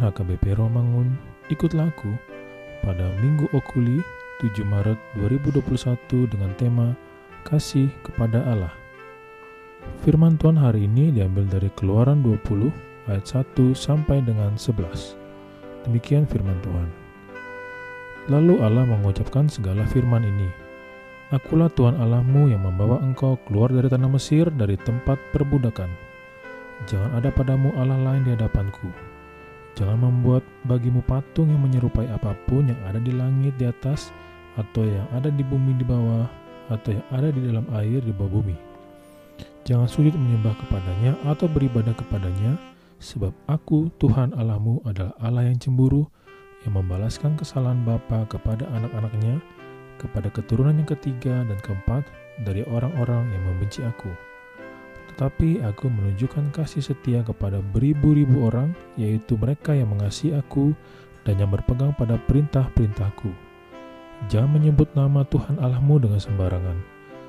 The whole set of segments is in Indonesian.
HKBP Romangun, ikutlah aku pada Minggu Okuli 7 Maret 2021 dengan tema Kasih kepada Allah. Firman Tuhan hari ini diambil dari Keluaran 20 ayat 1 sampai dengan 11. Demikian firman Tuhan. Lalu Allah mengucapkan segala firman ini. Akulah Tuhan Allahmu yang membawa engkau keluar dari tanah Mesir dari tempat perbudakan. Jangan ada padamu Allah lain di hadapanku. Jangan membuat bagimu patung yang menyerupai apa pun yang ada di langit di atas, atau yang ada di bumi di bawah, atau yang ada di dalam air di bawah bumi. Jangan sulit menyembah kepadanya atau beribadah kepadanya, sebab aku, Tuhan Allahmu, adalah Allah yang cemburu, yang membalaskan kesalahan bapa kepada anak-anaknya, kepada keturunan yang ketiga dan keempat dari orang-orang yang membenci aku tetapi aku menunjukkan kasih setia kepada beribu-ribu orang, yaitu mereka yang mengasihi aku dan yang berpegang pada perintah-perintahku. Jangan menyebut nama Tuhan Allahmu dengan sembarangan,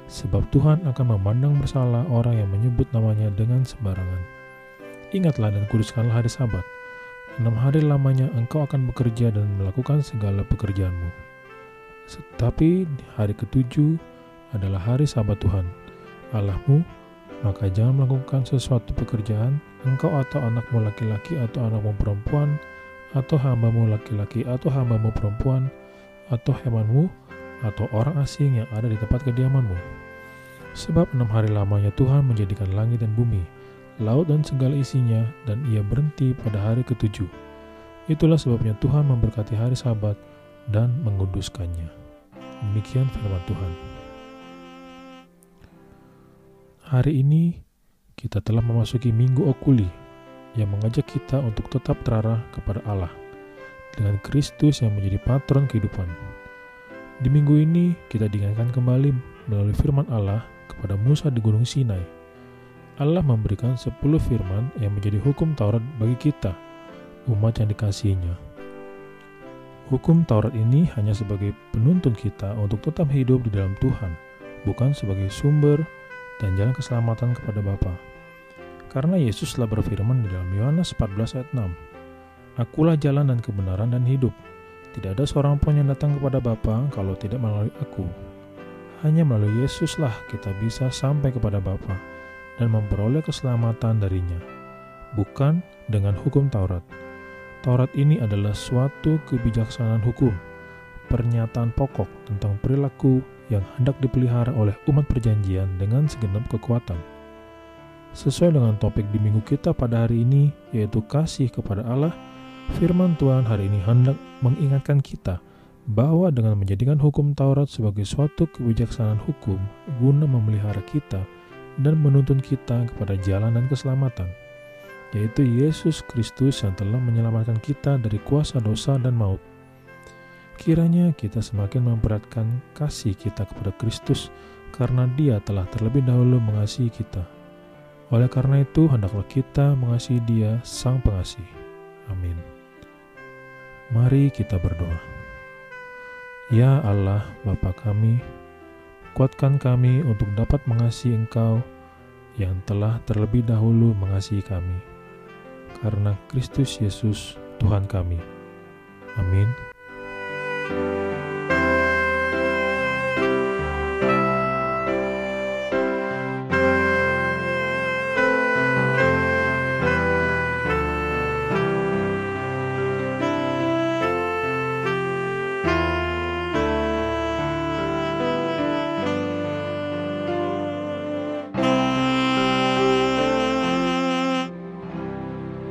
sebab Tuhan akan memandang bersalah orang yang menyebut namanya dengan sembarangan. Ingatlah dan kuduskanlah hari sabat. Enam hari lamanya engkau akan bekerja dan melakukan segala pekerjaanmu. Tetapi hari ketujuh adalah hari sabat Tuhan, Allahmu, maka jangan melakukan sesuatu pekerjaan, engkau atau anakmu laki-laki atau anakmu perempuan, atau hambamu laki-laki atau hambamu perempuan, atau hewanmu, atau orang asing yang ada di tempat kediamanmu. Sebab enam hari lamanya Tuhan menjadikan langit dan bumi, laut dan segala isinya, dan ia berhenti pada hari ketujuh. Itulah sebabnya Tuhan memberkati hari sabat dan menguduskannya. Demikian firman Tuhan. Hari ini kita telah memasuki Minggu Okuli yang mengajak kita untuk tetap terarah kepada Allah dengan Kristus yang menjadi patron kehidupan. Di minggu ini kita diingatkan kembali melalui firman Allah kepada Musa di Gunung Sinai. Allah memberikan 10 firman yang menjadi hukum Taurat bagi kita, umat yang dikasihinya. Hukum Taurat ini hanya sebagai penuntun kita untuk tetap hidup di dalam Tuhan, bukan sebagai sumber dan jalan keselamatan kepada Bapa. Karena Yesus telah berfirman di dalam Yohanes 14 ayat 6, Akulah jalan dan kebenaran dan hidup. Tidak ada seorang pun yang datang kepada Bapa kalau tidak melalui aku. Hanya melalui Yesuslah kita bisa sampai kepada Bapa dan memperoleh keselamatan darinya, bukan dengan hukum Taurat. Taurat ini adalah suatu kebijaksanaan hukum, pernyataan pokok tentang perilaku yang hendak dipelihara oleh umat perjanjian dengan segenap kekuatan. Sesuai dengan topik di minggu kita pada hari ini, yaitu kasih kepada Allah, firman Tuhan hari ini hendak mengingatkan kita bahwa dengan menjadikan hukum Taurat sebagai suatu kebijaksanaan hukum guna memelihara kita dan menuntun kita kepada jalan dan keselamatan, yaitu Yesus Kristus yang telah menyelamatkan kita dari kuasa dosa dan maut Kiranya kita semakin memperatkan kasih kita kepada Kristus karena dia telah terlebih dahulu mengasihi kita. Oleh karena itu, hendaklah kita mengasihi dia sang pengasih. Amin. Mari kita berdoa. Ya Allah, Bapa kami, kuatkan kami untuk dapat mengasihi Engkau yang telah terlebih dahulu mengasihi kami. Karena Kristus Yesus, Tuhan kami. Amin. thank you